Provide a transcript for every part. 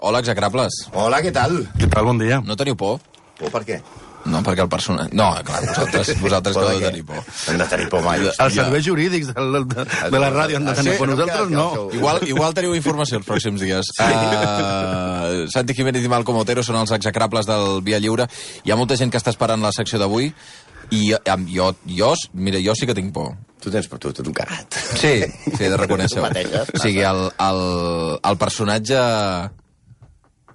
Hola, execrables. Hola, què tal? Què tal? Bon dia. No teniu por? Por per què? No, perquè el personatge... No, clar, vosaltres, vosaltres que Por heu de de què? tenir por. Hem de tenir por mai. Els serveis jurídics del, de, de la ràdio han de tenir por. Nosaltres no. Igual, igual teniu informació els pròxims dies. Uh, Santi Jiménez i Malcom Otero són els execrables del Via Lliure. Hi ha molta gent que està esperant la secció d'avui i um, jo, jo, mira, jo sí que tinc por. Tu tens per tu, tu ets un cagat. Sí, sí, he de reconèixer-ho. O sigui, el, el, el personatge...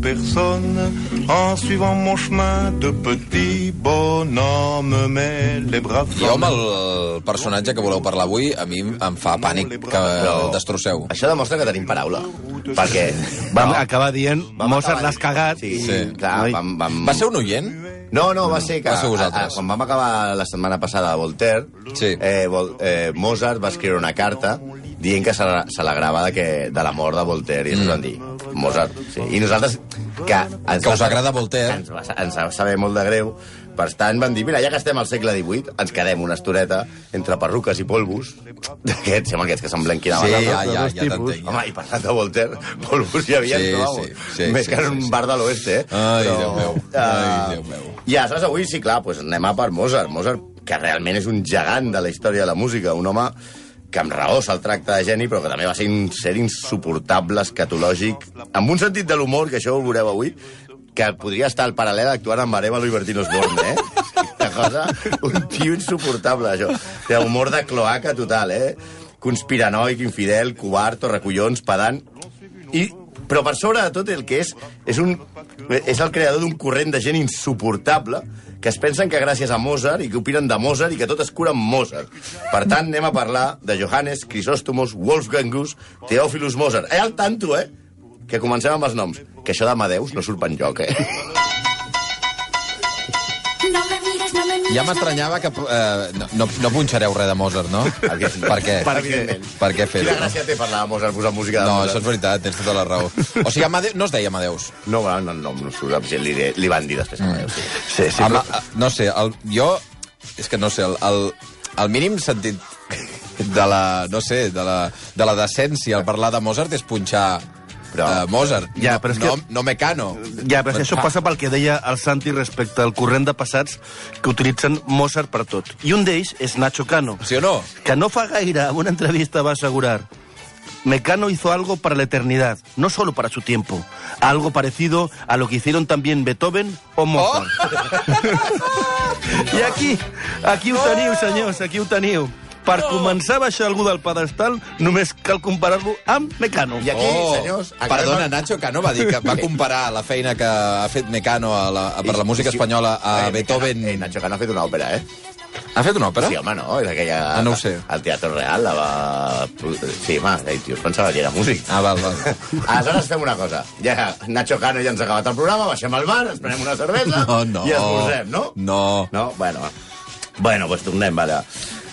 personne en suivant mon chemin de petit bonhomme. Mais les braves Jo amb el personatge que voleu parlar avui, a mi em fa pànic que el destrosseu. Això demostra que tenim paraula. Perquè Vam acabar dient, Vam Mozart acabar l'has cagat. Sí, i- sí. clar, vam, vam... Va ser un oient? No, no, va ser que... Va ser vosaltres. a- a- quan vam acabar la setmana passada a Voltaire, Sí. eh, Vol, eh, Mozart va escriure una carta dient que l'agradava de, que, de la mort de Voltaire, i ens mm. van dir, Mozart, sí. I nosaltres, que... Ens Que us va- agrada Voltaire. Ens va, ens va saber molt de greu, per tant van dir, mira, ja que estem al segle XVIII, ens quedem una estoreta entre perruques i polvos, d'aquests, home, aquests que s'emblenquin a Sí, ja, ja, ja t'entenc. Home, i parlant de Voltaire, polvos hi havia, Sí, no, sí, sí, més sí, que en sí, un sí. bar de l'oest, eh? Ai, Déu meu. Ai, eh, Déu meu. I aleshores avui, sí, clar, doncs anem a per Mozart. Mozart, que realment és un gegant de la història de la música, un home que amb raó se'l tracta de geni, però que també va ser un ser insuportable, escatològic, amb un sentit de l'humor, que això ho veureu avui, que podria estar al paral·lel actuant amb Arevalo i Bertino Osborne, eh? Una cosa, un tio insuportable, això. De humor de cloaca total, eh? Conspiranoic, infidel, covard, torrecollons, pedant... I, però per sobre de tot el que és, és, un, és el creador d'un corrent de gent insuportable que es pensen que gràcies a Mozart i que opinen de Mozart i que tot es cura amb Mozart. Per tant, anem a parlar de Johannes Chrysostomos Wolfgangus Theophilus Mozart. Eh, al tanto, eh? Que comencem amb els noms. Que això d'Amadeus no surt enlloc, eh? No me no. Ja m'estranyava que eh, no, no, no punxareu res de Mozart, no? Per què? Per què, per què fer-ho? Quina gràcia té parlar de Mozart, posar música de No, Mozart? això és veritat, tens tota la raó. O sigui, Amade... no es deia Amadeus. No, no, no, no, no surt. Li, li van dir després Amadeus, sí. Sí, sí, Ama, però... no sé, el, jo... És que no sé, el, el, el mínim sentit de la, no sé, de la, de la decència al parlar de Mozart és punxar Però- uh, Mozart, Ja, però és no, que- no Mecano. Ja, però si això passa pel que deia el Santi respecte al corrent de passats que utilitzen Mozart per tot. I un d'ells és Nacho Cano, Sí o no? que no fa gaire, en una entrevista va assegurar Mecano hizo algo para la eternidad, no solo para su tiempo. Algo parecido a lo que hicieron también Beethoven o Mozart. I aquí, aquí ho teniu, senyors, aquí ho teniu. Per començar a baixar algú del pedestal, només cal comparar-lo amb Mecano. I aquí, senyors... acabem perdona, amb- Nacho Cano va dir que va comparar la feina que ha fet Mecano a la, a, per la música espanyola a Eh, Beethoven. Eh, Nacho Cano ha fet una òpera, eh? Ha fet una òpera? Sí, home, no, és aquella... Ah, no ho sé. El Teatre Real la va... Sí, home, es pensava que era músic. Ah, val, val. Aleshores fem una cosa. Ja, Nacho Cano ja ens ha acabat el programa, baixem al bar, ens prenem una cervesa No, no. i esmorzem, no? No. No? Bueno, va. bueno, doncs tornem, vale.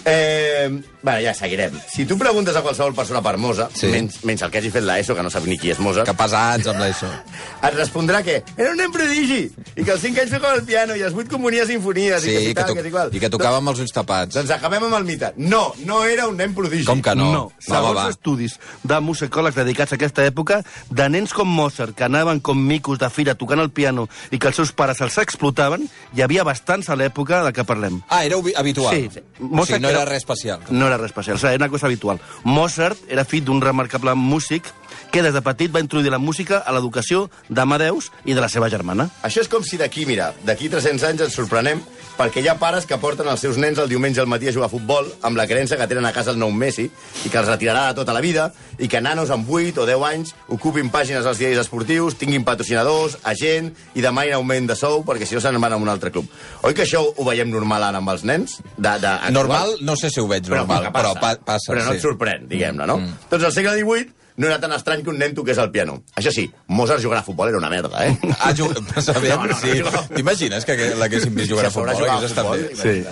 Eh, bueno, ja seguirem. Si tu preguntes a qualsevol persona per Mozart, Sí. menys, menys el que hagi fet l'ESO, que no sap ni qui és Mozart, Que pesats amb l'ESO. et respondrà que era un nen prodigi i que als 5 anys tocava el piano i als 8 componia sinfonies Sí, i que, si que, tal, to que si qual. i que tocava amb els ulls tapats. Doncs acabem amb el mite. No, no era un nen prodigi. Com que no? No, segons va, va. estudis de musicòlegs dedicats a aquesta època, de nens com Mozart, que anaven com micos de fira tocant el piano i que els seus pares els explotaven, hi havia bastants a l'època de què parlem. Ah, era habitual. Sí, sí. O sigui, no era res especial. No era res especial, era una cosa habitual. Mozart era fill d'un remarcable músic que des de petit va introduir la música a l'educació d'Amadeus i de la seva germana. Això és com si d'aquí, mira, d'aquí 300 anys ens sorprenem perquè hi ha pares que porten els seus nens el diumenge al matí a jugar a futbol amb la creença que tenen a casa el nou Messi i que els retirarà de tota la vida i que nanos amb 8 o 10 anys ocupin pàgines als diaris esportius, tinguin patrocinadors, agent i demanin augment de sou perquè si no se'n van a un altre club. Oi que això ho veiem normal ara amb els nens? De, de? Normal, no sé si ho veig normal, que però, pa, passa. Però no sí. et sorprèn, diguem-ne, no? Mm. Doncs al segle XVIII no era tan estrany que un nen toqués el piano. Això sí, Mozart jugar a futbol era una merda, eh? Ah, jug... Sabem, No, no, no, sí. no. T'imagines que l'haguéssim vist jugar a futbol? Hagués a futbol, bé. Sí.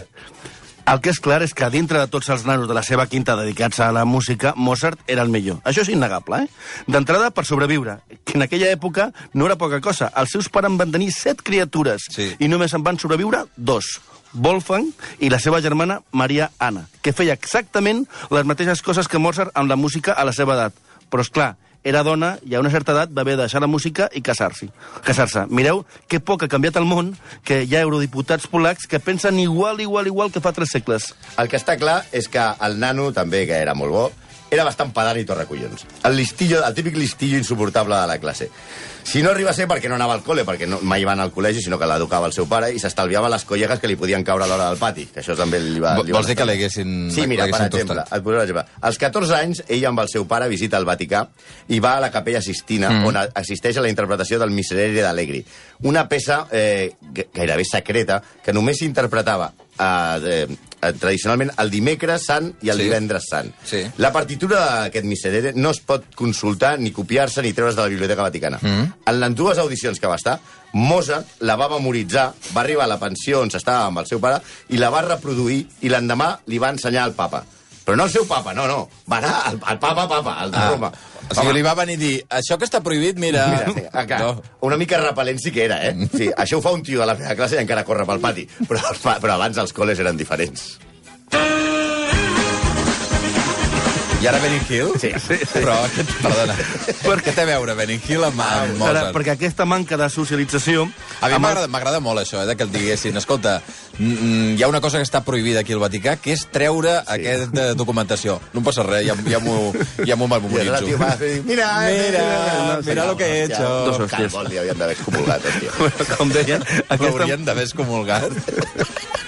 El que és clar és que dintre de tots els nanos de la seva quinta dedicats a la música, Mozart era el millor. Això és innegable, eh? D'entrada, per sobreviure, que en aquella època no era poca cosa. Els seus pares van tenir set criatures Sí. i només en van sobreviure dos. Wolfgang i la seva germana Maria Anna, que feia exactament les mateixes coses que Mozart amb la música a la seva edat. Però, és clar, era dona i a una certa edat va haver de deixar la música i casar-se. Casar-se. Mireu que poc ha canviat el món, que hi ha eurodiputats polacs que pensen igual, igual, igual que fa tres segles. El que està clar és que el nano, també, que era molt bo, era bastant pedant i torracollons. El listillo, el típic listillo insuportable de la classe. Si no arriba a ser perquè no anava al col·le, perquè no, mai va anar al col·legi, sinó que l'educava el seu pare i s'estalviava les collegues que li podien caure a l'hora del pati, que això també li va... Li vols dir que l'haguessin- Sí, mira, per exemple, et posaré un exemple. Als 14 anys, ell amb el seu pare visita el Vaticà i va a la capella Sistina, mm. on assisteix a la interpretació del Miserere d'Allegri. Una peça eh, gairebé secreta que només s'interpretava eh, eh, tradicionalment el dimecres sant i el Sí. divendres sant. Sí. La partitura d'aquest Miserere no es pot consultar, ni copiar-se, ni treure's de la Biblioteca Vaticana. Mm. En les dues audicions que va estar, Mozart la va memoritzar, va arribar a la pensió on s'estava amb el seu pare, i la va reproduir, i l'endemà li va ensenyar al papa. Però no el seu papa, no, no. Va anar al, al papa, papa, al de Ah, Roma. O sigui, li va venir a dir, això que està prohibit, mira... Mira, sí, acá. No. Una mica repel·lent sí que era, eh? Sí, això ho fa un tio de la meva classe i encara corre pel pati. Però, però abans els col·les eren diferents. I ara Benny Hill? Sí. Sí, sí. Però, aquest, perdona, per què té a veure Benny Hill amb, amb Ara, Mozart? perquè aquesta manca de socialització... A mi m'agrada molt això, eh, de que el diguessin. Escolta, hi ha una cosa que està prohibida aquí al Vaticà, que és treure sí. aquesta documentació. No em passa res, ja, ja m'ho ja memoritzo. va dir, mira, Mira, eh, mira lo que he hecho. Dos hòsties. Calbol li havien d'haver excomulgat, hòstia. Com deien, aquesta, L'haurien d'haver excomulgat.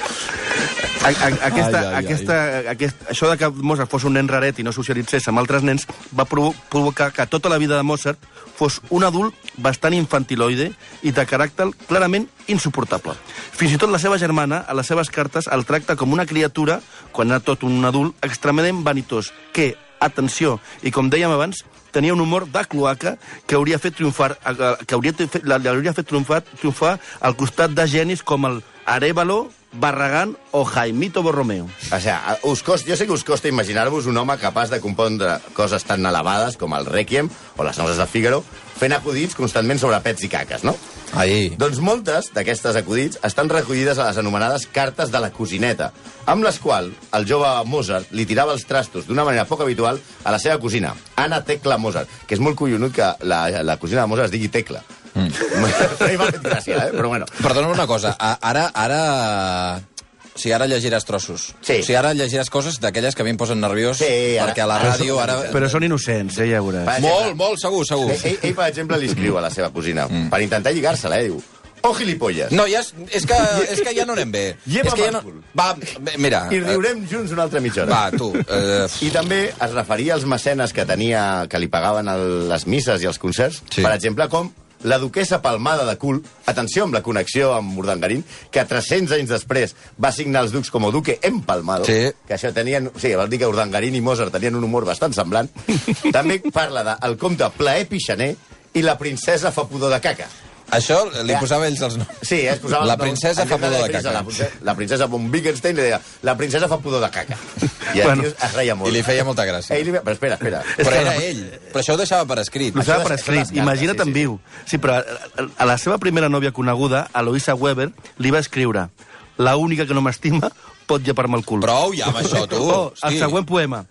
a, a, aquesta, Ai, ai, ai. aquesta, aquest, això de que Mozart fos un nen raret i no socialitzés amb altres nens va provo provocar que tota la vida de Mozart fos un adult bastant infantiloide i de caràcter clarament insuportable. Fins i tot la seva germana, a les seves cartes, el tracta com una criatura, quan era tot un adult, extremadament vanitós, que, atenció, i com dèiem abans, tenia un humor de cloaca que hauria fet triomfar, eh, que hauria fet, l'hauria fet triomfar, triomfar al costat de genis com el Arevalo, Barragán o Jaimito Borromeo. O sigui, us costa, jo sé que us costa imaginar-vos un home capaç de compondre coses tan elevades com el Requiem o les noces de Figaro, fent acudits constantment sobre pets i caques, no? Ahí. Doncs moltes d'aquestes acudits estan recollides a les anomenades cartes de la cosineta, amb les quals el jove Mozart li tirava els trastos d'una manera poc habitual a la seva cosina, Anna Tecla Mozart, que és molt collonut que la, la cosina de Mozart es digui Tecla. Mm. A mi m'ha fet gràcia, eh? però bueno. Perdona una cosa, a- ara... ara... O sigui, ara llegiràs trossos. Sí. O sigui, ara llegiràs coses d'aquelles que a mi em posen nerviós, Sí, ara- perquè a la ràdio ara... Però són innocents, eh, ja veuràs. Va, Molt, molt, segur, segur. Ell, ell, ell, per exemple, li escriu a la seva cosina, mm. per intentar lligar-se-la, eh? Diu, oh, gilipolles. No, ja és, és, que, és que ja no anem bé. Lleva és que ja no... Va, mira... I riurem junts una altra mitja hora. Va, tu. Eh, I també es referia als mecenes que tenia, que li pagaven el, les misses i els concerts, Sí. per exemple, com la duquesa Palmada de Cul, atenció amb la connexió amb Urdangarín, que 300 anys després va signar els ducs com a duque empalmado, Sí. que això tenien... O sigui, vol dir que Urdangarín i Mozart tenien un humor bastant semblant. també parla de el comte Plaer Pixaner i la princesa fa pudor de caca. Això li Ja. posava ells els noms. Sí, es posava... La princesa fa pudor de caca. La, princesa- la princesa von Wittgenstein li deia la princesa fa pudor de caca. I el Bueno. tio es reia molt. I li feia molta gràcia. Ell li... Però espera, espera. Però era ell. Però això ho deixava per escrit. Ho estava per escrit, imagina't sí, en sí. viu. Sí, però a, a la seva primera nòvia coneguda, a Eloisa Weber, li va escriure la única que no m'estima pot llepar-me el cul. Prou ja amb això, tu. Oh, el següent poema.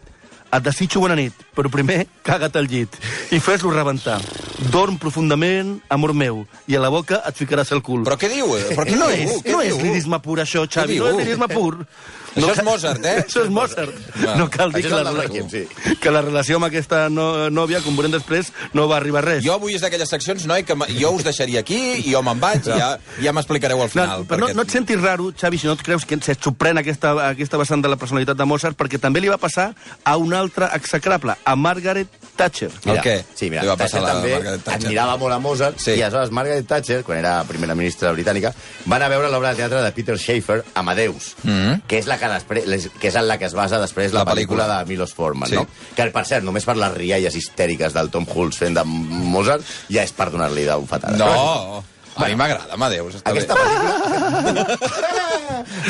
Et desitjo bona nit, però primer caga't al llit i fes-lo rebentar. Dorm profundament, amor meu, i a la boca et ficaràs el cul. Però què diu? Però què no diu? és, Què no diu? és lirisme pur, això, Xavi, no és lirisme pur. Això és Mozart, eh? Això és Mozart. Va. No cal dir que la, Requiem, sí. que la relació amb aquesta no, nòvia, com veurem després, no va arribar res. Jo avui és d'aquelles seccions, noi, que jo us deixaria aquí i jo me'n vaig i ja, ja m'explicareu al final. No, però no, no et sentis raro, Xavi, si no et creus que se't sorprèn aquesta, aquesta vessant de la personalitat de Mozart, perquè també li va passar a un altre execrable, a Margaret Thatcher. El què? Sí, mira, va Thatcher també Margaret Thatcher. admirava molt a Mozart, Sí. i aleshores Margaret Thatcher, quan era primera ministra britànica, va anar a veure l'obra de teatre de Peter Schaeffer, Amadeus, Mhm. que és la que després, que és en la que es basa després la, La pel·lícula. pel·lícula de Milos Forman, Sí. no? Que, per cert, només per les rialles histèriques del Tom Hulce fent de Mozart, ja és per donar-li de bufetada. No. A mi m'agrada, Amadeus. Està Aquesta bé. pel·lícula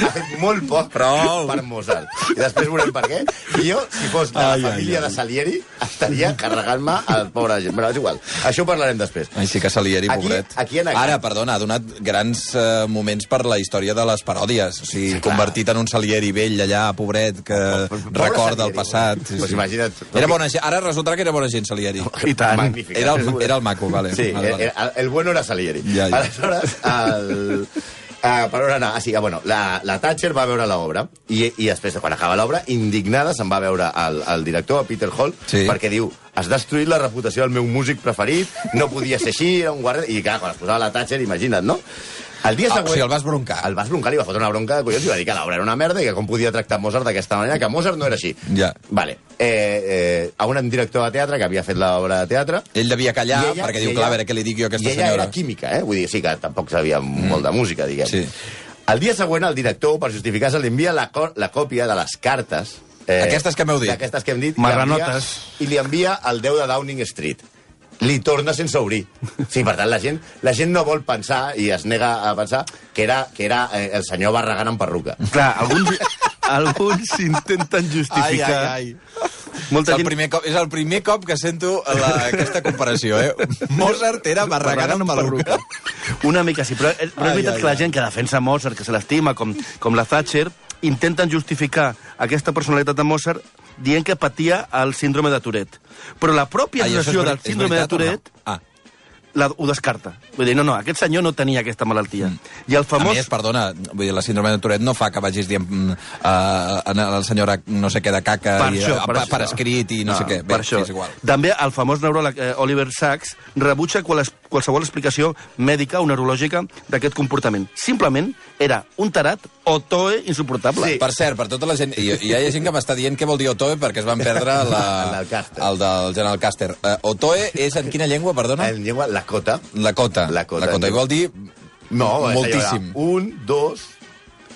ha fet molt poc Prou. per Mozart. I després veurem per què. I jo, si fos de la Ai, ai, família ai. de Salieri, estaria carregant-me al pobre gent. Però és igual. Això ho parlarem després. Ai, sí que Salieri, Aquí- pobret. aquí en Ara, perdona, ha donat grans eh, moments per la història de les paròdies. O sigui, Sí, clar. convertit en un Salieri vell allà, pobret, que Pobre recorda el Salieri, passat. eh? Pues imagina't. Era bona gent. Ara resultarà que era bona gent, Salieri. I tant. Magnífic. Era el, era el maco, vale. Sí, vale, vale. el, el bueno era Salieri. Ja, ja. Aleshores, el... Uh, per on anar? Ah, sí, ah, bueno, la, la Thatcher va veure l'obra i, i després, quan acaba l'obra, indignada, se'n va veure el, el director, Peter Hall, Sí. perquè diu has destruït la reputació del meu músic preferit, no podia ser així, era un guarda... I clar, quan es posava la Thatcher, imagina't, no? El dia Ah, següent... o sigui, el vas broncar. El vas broncar, li va fotre una bronca de collons i va dir que l'obra era una merda i que com podia tractar Mozart d'aquesta manera, que Mozart no era així. Ja. Vale. Eh, eh, a un director de teatre que havia fet l'obra de teatre Ell devia callar, i ella- perquè i diu, ella- clar, a veure què li dic jo a aquesta I ella senyora. era química, eh? Vull dir, sí que tampoc sabia molt de música, diguem. Sí. El dia següent, el director, per justificar-se, li envia la, la còpia de les cartes... Eh, Aquestes que m'heu dit. D'aquestes que hem dit. Marranotes. I li envia el 10 de Downing Street. Li torna sense obrir. Sí, per tant, la gent, la gent no vol pensar i es nega a pensar que era, que era eh, el senyor Barragán amb perruca. Clar, alguns, alguns intenten justificar... Ai, ai, ai. És Molta el, gent... primer cop, és el primer cop que sento la, aquesta comparació, eh? Mozart era barragant amb peluca. Una mica sí, però, eh, però Ai, és veritat ai, que la ai. gent que defensa Mozart, que se l'estima, com, com la Thatcher, intenten justificar aquesta personalitat de Mozart dient que patia el síndrome de Tourette. Però la pròpia associació ver- del síndrome de o no? Tourette Ah. la, ho descarta. Vull dir, no, no, aquest senyor no tenia aquesta malaltia. I el A famós... més, perdona, vull dir, la síndrome de Tourette no fa que vagis dient mm, uh, el senyor no sé què de caca Per i, això, eh, per això. per escrit i no, sé què. per això. sí, és igual. També el famós neuròleg eh, Oliver Sacks rebutja qual, qualsevol explicació mèdica o neurològica d'aquest comportament. Simplement era un tarat o toe insuportable. Sí. Per cert, per tota la gent... I, i hi ha gent que m'està dient què vol dir Otoe perquè es van perdre la, El el del General Caster. Uh, Otoe és en quina llengua, perdona? En llengua, la cota. La cota. La cota. La cota. I vol dir No, moltíssim. Un, dos,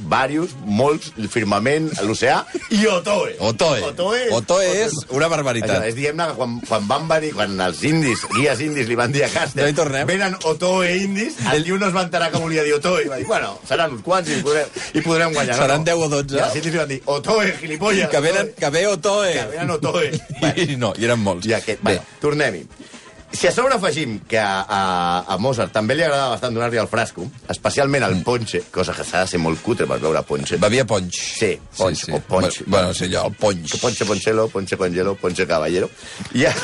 varios, molts, el firmament, l'oceà i Otoe. Otoe. Otoe, Otoe és una barbaritat. Això, és, diguem-ne, que quan, quan van venir, quan els indis, guies indis, li van dir a Caster, No hi tornem. venen Otoe indis, el tio no es va enterar que volia dir Otoe, i va dir, bueno, seran uns quants i podrem, i podrem guanyar. Seran no, no. 10 o 12. I els indis li van dir, Otoe, gilipolles. Que, venen, que ve Otoe. Que venen Otoe. I no, i eren molts. I aquest, Bé, bueno, tornem-hi. Si a sobre afegim que a, a, a Mozart també li agradava bastant donar-li el frasco, especialment el ponche, cosa que s'ha de ser molt cutre per beure ponche. bevia ponx. Sí, ponche, o ponche. Bueno, sí, allò, el ponx. Ponche Ponchelo, Ponche Congelo, Ponche Caballero. Ja...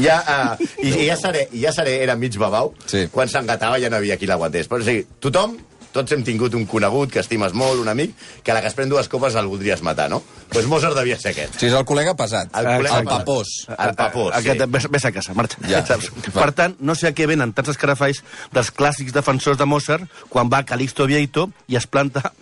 Ja, uh, i, i ja seré, i ja seré, era mig babau, Sí. quan s'engatava ja no havia qui l'aguantés. Però o sigui, tothom, tots hem tingut un conegut que estimes molt, un amic, que a la que es pren dues copes el voldries matar, no? Doncs pues Mozart devia ser aquest. Sí, és el col·lega pesat. El col·lega el papós. El papós, sí. Aquest, ves, ves a casa, marxa. Ja. Saps? Per tant, no sé a què venen tants escarafalls dels clàssics defensors de Mozart quan va Calixto Vieito i es planta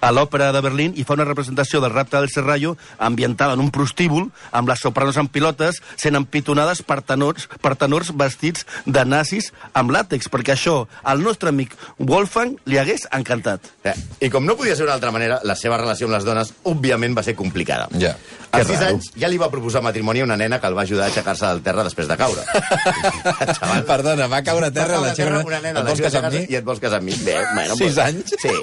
a l'òpera de Berlín i fa una representació del rapte del Serrallo ambientada en un prostíbul amb les sopranos en pilotes sent empitonades per tenors, per tenors vestits de nazis amb làtex, perquè això al nostre amic Wolfgang li hagués encantat. Eh, I com no podia ser d'una altra manera, la seva relació amb les dones, òbviament, va ser complicada. Ja. 6 raro. anys ja li va proposar matrimoni a una nena que el va ajudar a aixecar-se del terra després de caure. Xaval, Perdona, va caure a terra va la caure a terra xerra. una nena, Et vols casar amb mi? I et vols casar amb mi? Bé, bueno, Sis pues- anys? Sí.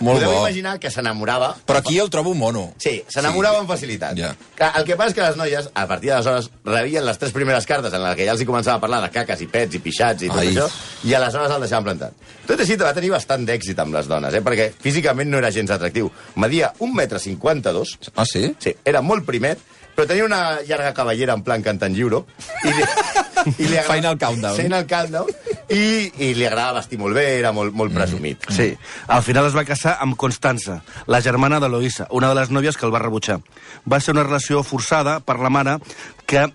Molt Podeu bo. imaginar que s'enamorava... Però aquí el trobo mono. Sí, s'enamorava amb facilitat. Ja. Clar, el que passa és que les noies, a partir d'aleshores, rebien les tres primeres cartes en les que ja els hi començava a parlar de caques i pets i pixats i tot Ai. això, i aleshores el deixaven plantat. Tot així, va tenir bastant d'èxit amb les dones, eh? perquè físicament no era gens atractiu. Media 1,52 m, Ah, sí? Sí, era molt primet, però tenia una llarga cavallera en plan cantant lliuro. I li, i li agrada- Final Countdown. Final Countdown. I, i li agradava vestir molt bé, era molt, molt presumit. Sí. Al final es va casar amb Constança, la germana de Loïsa, una de les nòvies que el va rebutjar. Va ser una relació forçada per la mare que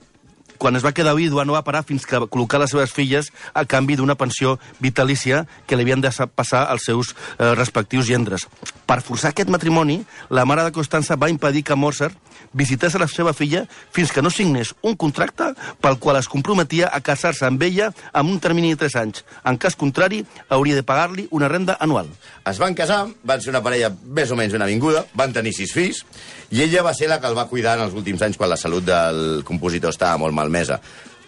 quan es va quedar vídua no va parar fins que va col·locar les seves filles a canvi d'una pensió vitalícia que li havien de sa- passar als seus eh, respectius gendres. Per forçar aquest matrimoni, la mare de Constança va impedir que Mozart visités a la seva filla fins que no signés un contracte pel qual es comprometia a casar-se amb ella amb un termini de 3 anys. En cas contrari, hauria de pagar-li una renda anual. Es van casar, van ser una parella més o menys una vinguda, van tenir sis fills, i ella va ser la que el va cuidar en els últims anys quan la salut del compositor estava molt malmesa.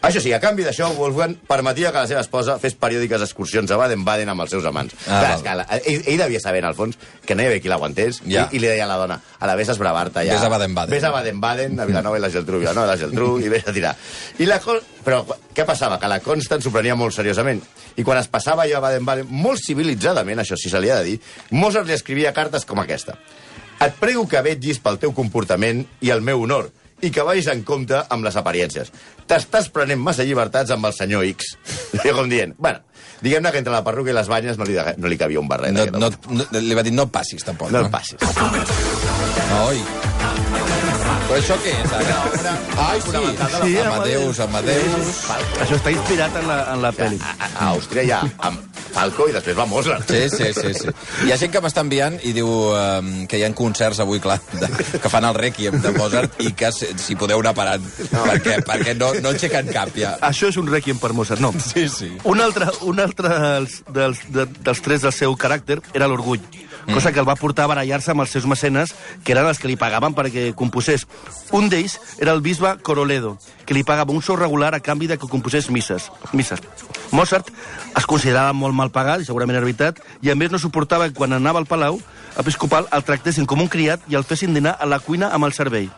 Això sí, a canvi d'això, Wolfgang permetia que la seva esposa fes periòdiques excursions a Baden-Baden amb els seus amants. Ah, Clar, és que la- ell, ell devia saber, en el fons, que no hi havia qui l'aguantés, Ja. i, i li deia a la dona, ara vés a esbravar-te ja. Vés a Baden-Baden. Vés a Baden-Baden, a Vilanova i la Geltrú, Vilanova i la Geltrú, i vés a tirar. I la Però què passava? Que la Constant s'ho prenia molt seriosament. I quan es passava allò a Baden-Baden, molt civilitzadament, això sí se li ha de dir, Mozart li escrivia cartes com aquesta. Et prego que vetllis pel teu comportament i el meu honor, i que vagis en compte amb les apariències. T'estàs prenent massa llibertats amb el senyor X. I com dient, bueno, diguem-ne que entre la perruca i les banyes no li, de- no li cabia un barret. No, no, no, li va dir no passis, tampoc. no el passis. Oi. Però això què és, ara? Ai, sí. Sí, Amadeus, Amadeus. Això està inspirat en la, en la pel·li. A, a, a Àustria hi ha amb Falco i després va Mozart. Sí, sí, sí, sí. Hi ha gent que m'està enviant i diu um, que hi ha concerts avui, clar, de, que fan el Requiem de Mozart i que si, si podeu anar parant, no. perquè, perquè no, no aixequen cap ja. Això és un requiem per Mozart, no. Sí, sí. Un altre, un altre dels, dels, de, dels tres del seu caràcter era l'orgull, cosa que el va portar a barallar-se amb els seus mecenes, que eren els que li pagaven perquè composés. Un d'ells era el bisbe Coroledo, que li pagava un sou regular a canvi de que composés misses. misses. Mozart es considerava molt mal pagat, i segurament era veritat, i a més no suportava que quan anava al palau episcopal el tractessin com un criat i el fessin dinar a la cuina amb el servei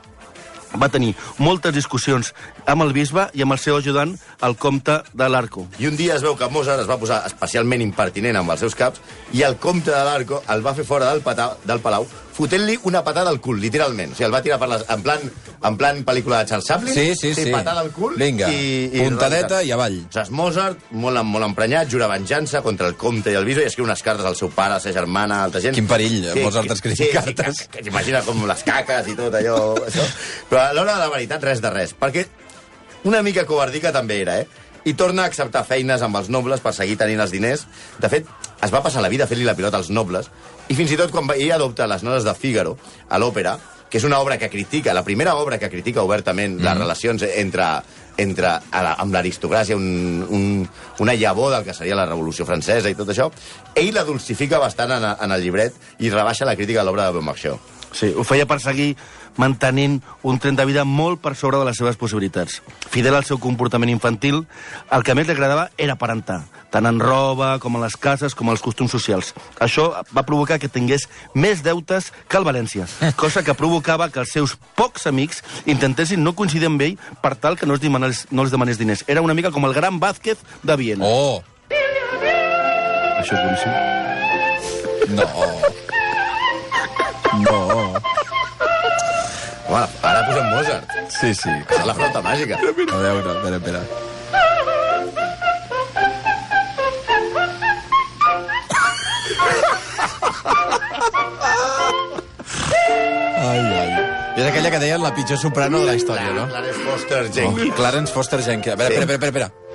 va tenir moltes discussions amb el bisbe i amb el seu ajudant, el comte de l'Arco. I un dia es veu que Mozart es va posar especialment impertinent amb els seus caps i el comte de l'Arco el va fer fora del, patà, del palau fotent-li una patada al cul, literalment. O sigui, el va tirar per les, en, plan, en plan pel·lícula de Charles Chaplin. Sí, sí, sí. patada al cul. Vinga, puntadeta i avall. O sigui, Mozart, molt, molt emprenyat, jura venjança contra el comte i el bisbe i escriu unes cartes al seu pare, a la seva germana, a altra gent. Quin perill, Mozart escrivint sí, cartes. Sí, que, que t'imagina com les caques i tot allò. Això. Però a l'hora de la veritat, res de res. Perquè una mica covardica també era, eh? I torna a acceptar feines amb els nobles per seguir tenint els diners. De fet, es va passar la vida fent-li la pilota als nobles. I fins i tot quan ell adopta les nodes de Fígaro a l'òpera, que és una obra que critica, la primera obra que critica obertament mm. les relacions entre, entre a la, amb l'aristocràcia, un, un, una llavor del que seria la Revolució Francesa i tot això, ell la dulcifica bastant en, en el llibret i rebaixa la crítica de l'obra de Beaumarchais. Sí, ho feia per seguir mantenint un tren de vida molt per sobre de les seves possibilitats. Fidel al seu comportament infantil, el que més li agradava era parentar, tant en roba, com en les cases, com en els costums socials. Això va provocar que tingués més deutes que el València, cosa que provocava que els seus pocs amics intentessin no coincidir amb ell per tal que no els demanés, no els demanés diners. Era una mica com el gran Vázquez de Viena. Oh, Això és boníssim. no. No. Home, ara posem Mozart. Sí, sí. És la flauta màgica. A veure, espera, espera. Ai, ai. És aquella que deien la pitjor soprano de la història, no? Clarence Foster Oh, Jenkins. Clarence Foster Jenkins. A veure, Sí. espera, espera, espera.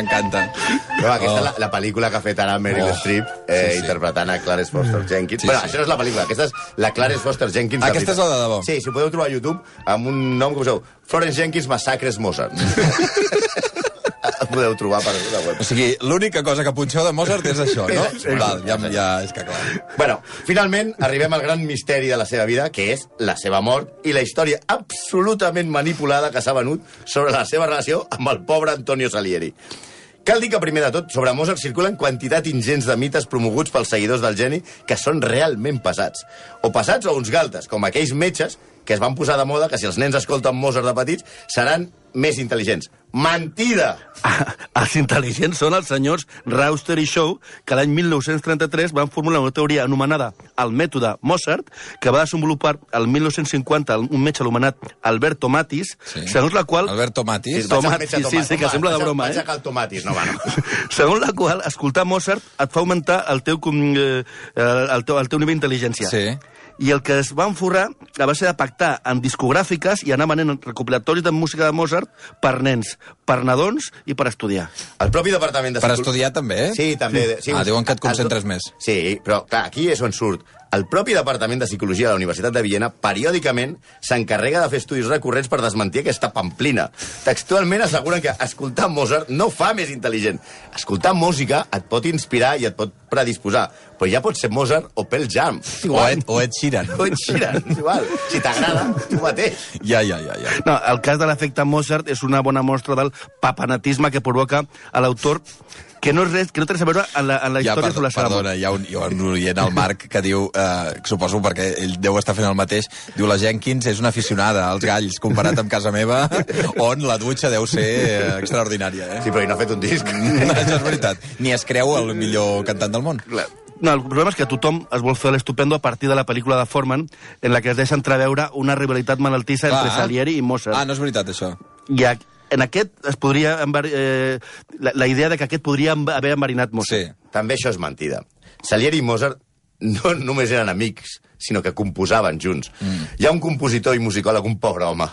M'encanta. No, aquesta Oh. la, la pel·lícula que ha fet ara Meryl Oh. Streep, eh, Sí, sí. interpretant a Clarence Foster Jenkins. Sí, bueno, sí. això no és la pel·lícula, aquesta és la Clarence Foster Jenkins. Aquesta és la de debò. Sí, si ho podeu trobar a YouTube, amb un nom que poseu Florence Jenkins Massacres Mozart. Podeu trobar per la web. O sigui, l'única cosa que punxeu de Mozart és això, no? Sí. Val, ja, ja és que clar. Bueno, finalment arribem al gran misteri de la seva vida, que és la seva mort i la història absolutament manipulada que s'ha venut sobre la seva relació amb el pobre Antonio Salieri. Cal dir que, primer de tot, sobre Mozart circulen quantitat ingents de mites promoguts pels seguidors del geni que són realment pesats. O pesats o uns galtes, com aquells metges que es van posar de moda que si els nens escolten Mozart de petits seran més intel·ligents. Mentida! Ah, els intel·ligents són els senyors Rauster i Shaw, que l'any 1933 van formular una teoria anomenada el mètode Mozart, que va desenvolupar el 1950 un metge anomenat Alberto Matis, Sí. segons la qual... Alberto Matis. vaig al Tomatis, sí, Tomàs. sí, que Home, sembla de vaig broma, Vaig eh? cal tomatis, no, va, no. segons la qual escoltar Mozart et fa augmentar el teu, com, eh, el teu, el teu nivell d'intel·ligència. Sí. I el que es van forrar a base de pactar en discogràfiques i anar venent recopilatoris de música de Mozart per nens, per nadons i per estudiar. El propi departament de... Per estudiar també, eh? Sí, també. Sí, Ah, diuen que et concentres més. Sí, però clar, aquí és on surt El propi Departament de Psicologia de la Universitat de Viena periòdicament s'encarrega de fer estudis recurrents per desmentir aquesta pamplina. Textualment asseguren que escoltar Mozart no fa més intel·ligent. Escoltar música et pot inspirar i et pot predisposar, però ja pot ser Mozart o Pearl Jam. És O igual. Ed, o Ed Sheeran. O Ed Sheeran, igual. Si t'agrada, tu mateix. Ja, ja, ja, ja. No, el cas de l'efecte Mozart és una bona mostra del papanatisme que provoca a l'autor que no és res, que no té res a veure en la, en la Ja, història per, sobre la seva perdona, hi ha un, hi ha un oient, el Marc, que diu, eh, suposo perquè ell deu estar fent el mateix, diu la Jenkins és una aficionada als galls, comparat amb casa meva, on la dutxa deu ser eh, extraordinària. Eh? Sí, però ell no ha fet un disc. Això és veritat. Ni es creu el millor cantant del món. No, el problema és que tothom es vol fer l'estupendo a partir de la pel·lícula de Forman, en la que es deixa entreveure una rivalitat malaltissa entre Clar. Salieri i Mozart. Ah, no és veritat, això. I en aquest es podria... Eh, la, la idea de que aquest podria haver enverinat Mozart. Sí. També això és mentida. Salieri i Mozart no només eren amics, sinó que composaven junts. Mm. Hi ha un compositor i musicòleg, un pobre home,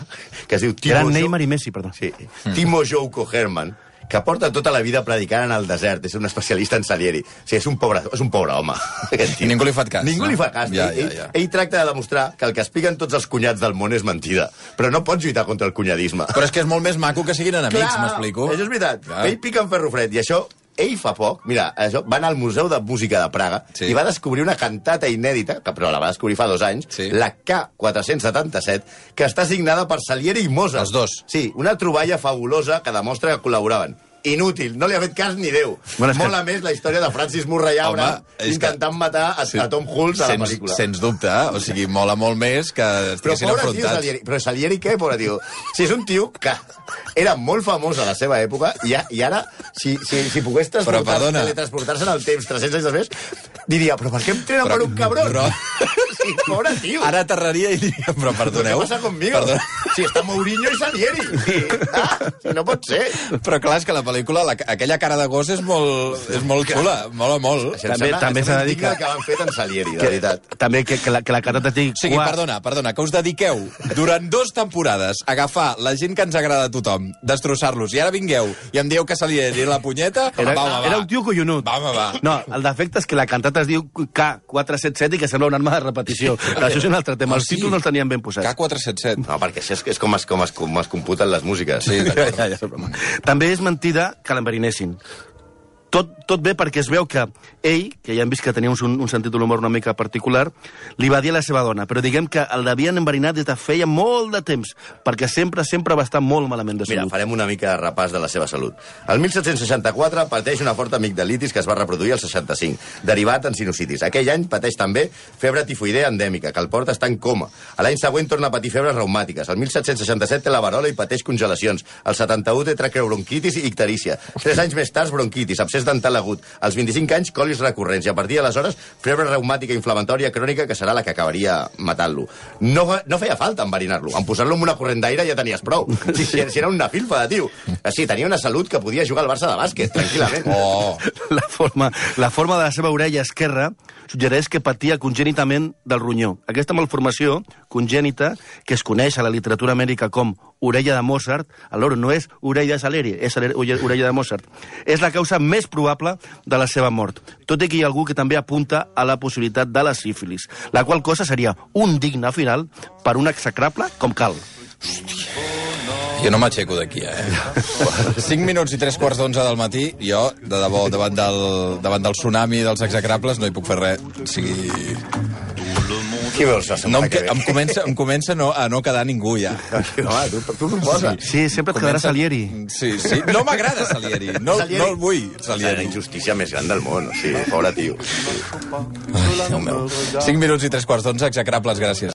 que es diu Timo, Eren Jo- Neymar i Messi, perdó. sí, Timo Jouko Herman, que porta tota la vida predicant en el desert, és un especialista en Salieri. O sigui, és un pobre, és un pobre home. I ningú li fa cas, Ningú no? li fa cas. Ja, ell, ja, ja. ell tracta de demostrar que el que expliquen tots els cunyats del món és mentida, però no pots lluitar contra el cunyadisme. Però és que és molt més maco que siguin enemics, m'explico? Això és veritat. Clar. Ell pica en ferro fred, i això ell fa poc, mira, això, va anar al Museu de Música de Praga Sí. i va descobrir una cantata inèdita, que però la va descobrir fa dos anys, Sí. la K477, que està signada per Salieri i Mozart. Els dos. Sí, una troballa fabulosa que demostra que col·laboraven. Inútil, no li ha fet cas ni Déu. Bueno, és que- Mola més la història de Francis Murray Abra Home, intentant que- matar a, Sí. a Tom Hulce a la pel·lícula. sens dubte, eh? o sigui, mola molt més que Però estiguessin pobre tio enfrontats. Salieri. Però Salieri què, pobre tio? Si és un tio que era molt famós a la seva època i, a- i ara, si, si, si pogués Però, transportar, perdona. teletransportar-se en el temps 300 anys després, diria, però per què em trenen per un cabrón? Però- Sí, pobre tio. Ara aterraria i diria, però ¿Qué perdoneu. pasa conmigo? Perdona. Si està Mourinho i Salieri. Sí. Ah, si no pot ser. Però clar, és que la pel·lícula, la, aquella cara de gos és molt, és molt xula, mola molt. Això També- sembla- també s'ha de dir que- que van fet en Salieri, de veritat. també que, que, la, que la cantata tingui... O sigui, perdona, perdona, que us dediqueu durant dos temporades a agafar la gent que ens agrada a tothom, destrossar-los, i ara vingueu i em dieu que Salieri la punyeta... Era, va, home, va. era un tio collonut. Va, home, va. No, el defecte és que la cantata es diu K477 i que sembla una arma de repetició. Però això és un altre tema. Ah, Els sí? títols no els tenien ben posats. K477. No, perquè això és, és com, es, com, es, com es computen les músiques. Sí. Ja, ja, és broma. També és mentida que l'enverinessin. Tot, tot bé perquè es veu que ell, que ja hem vist que tenia un, un sentit de l'humor una mica particular, li va dir a la seva dona, però diguem que el l'havien enverinat des de feia molt de temps, perquè sempre, sempre va estar molt malament de Mira, salut. farem una mica de repàs de la seva salut. El 1764 pateix una forta amigdalitis que es va reproduir al 65, derivat en sinusitis. Aquell any pateix també febre tifoidea endèmica, que el porta està en coma. A l'any següent torna a patir febres reumàtiques. El 1767 té la varola i pateix congelacions. El 71 té traqueobronquitis i icterícia. Tres anys més tard, bronquitis, abscés dental agut. Als 25 anys, colis recurrents. I a partir d'aleshores, febre reumàtica inflamatòria crònica que serà la que acabaria matant-lo. No, no feia falta enverinar-lo. En posar-lo en una corrent d'aire ja tenies prou. Si, si, si era un nafilfa de tio. Sí, tenia una salut que podia jugar al Barça de bàsquet, tranquil·lament. Oh, La forma, la forma de la seva orella esquerra suggereix que patia congènitament del ronyó. Aquesta malformació congènita, que es coneix a la literatura amèrica com orella de Mozart, alhora no és orella Saleri, és orella de Mozart, és la causa més probable de la seva mort, tot i que hi ha algú que també apunta a la possibilitat de la sífilis, la qual cosa seria un digne final per un execrable com cal. Jo no m'aixeco d'aquí, eh? 5 minuts i 3 quarts d'onze del matí, jo, de debò, davant del, davant del tsunami dels execrables, no hi puc fer res. O sigui, Qui vols? no em, que, em, comença, em comença no, a no quedar ningú, ja. Home, tu, tu proposa. Sí, sempre et quedarà Salieri. Sí, sí. No m'agrada Salieri. No, Salieri- no el vull, És la Salieri. injustícia més gran del món, o sigui, pobre tio. Ai, Déu meu. 5 minuts i 3 quarts d'onze, execrables, gràcies.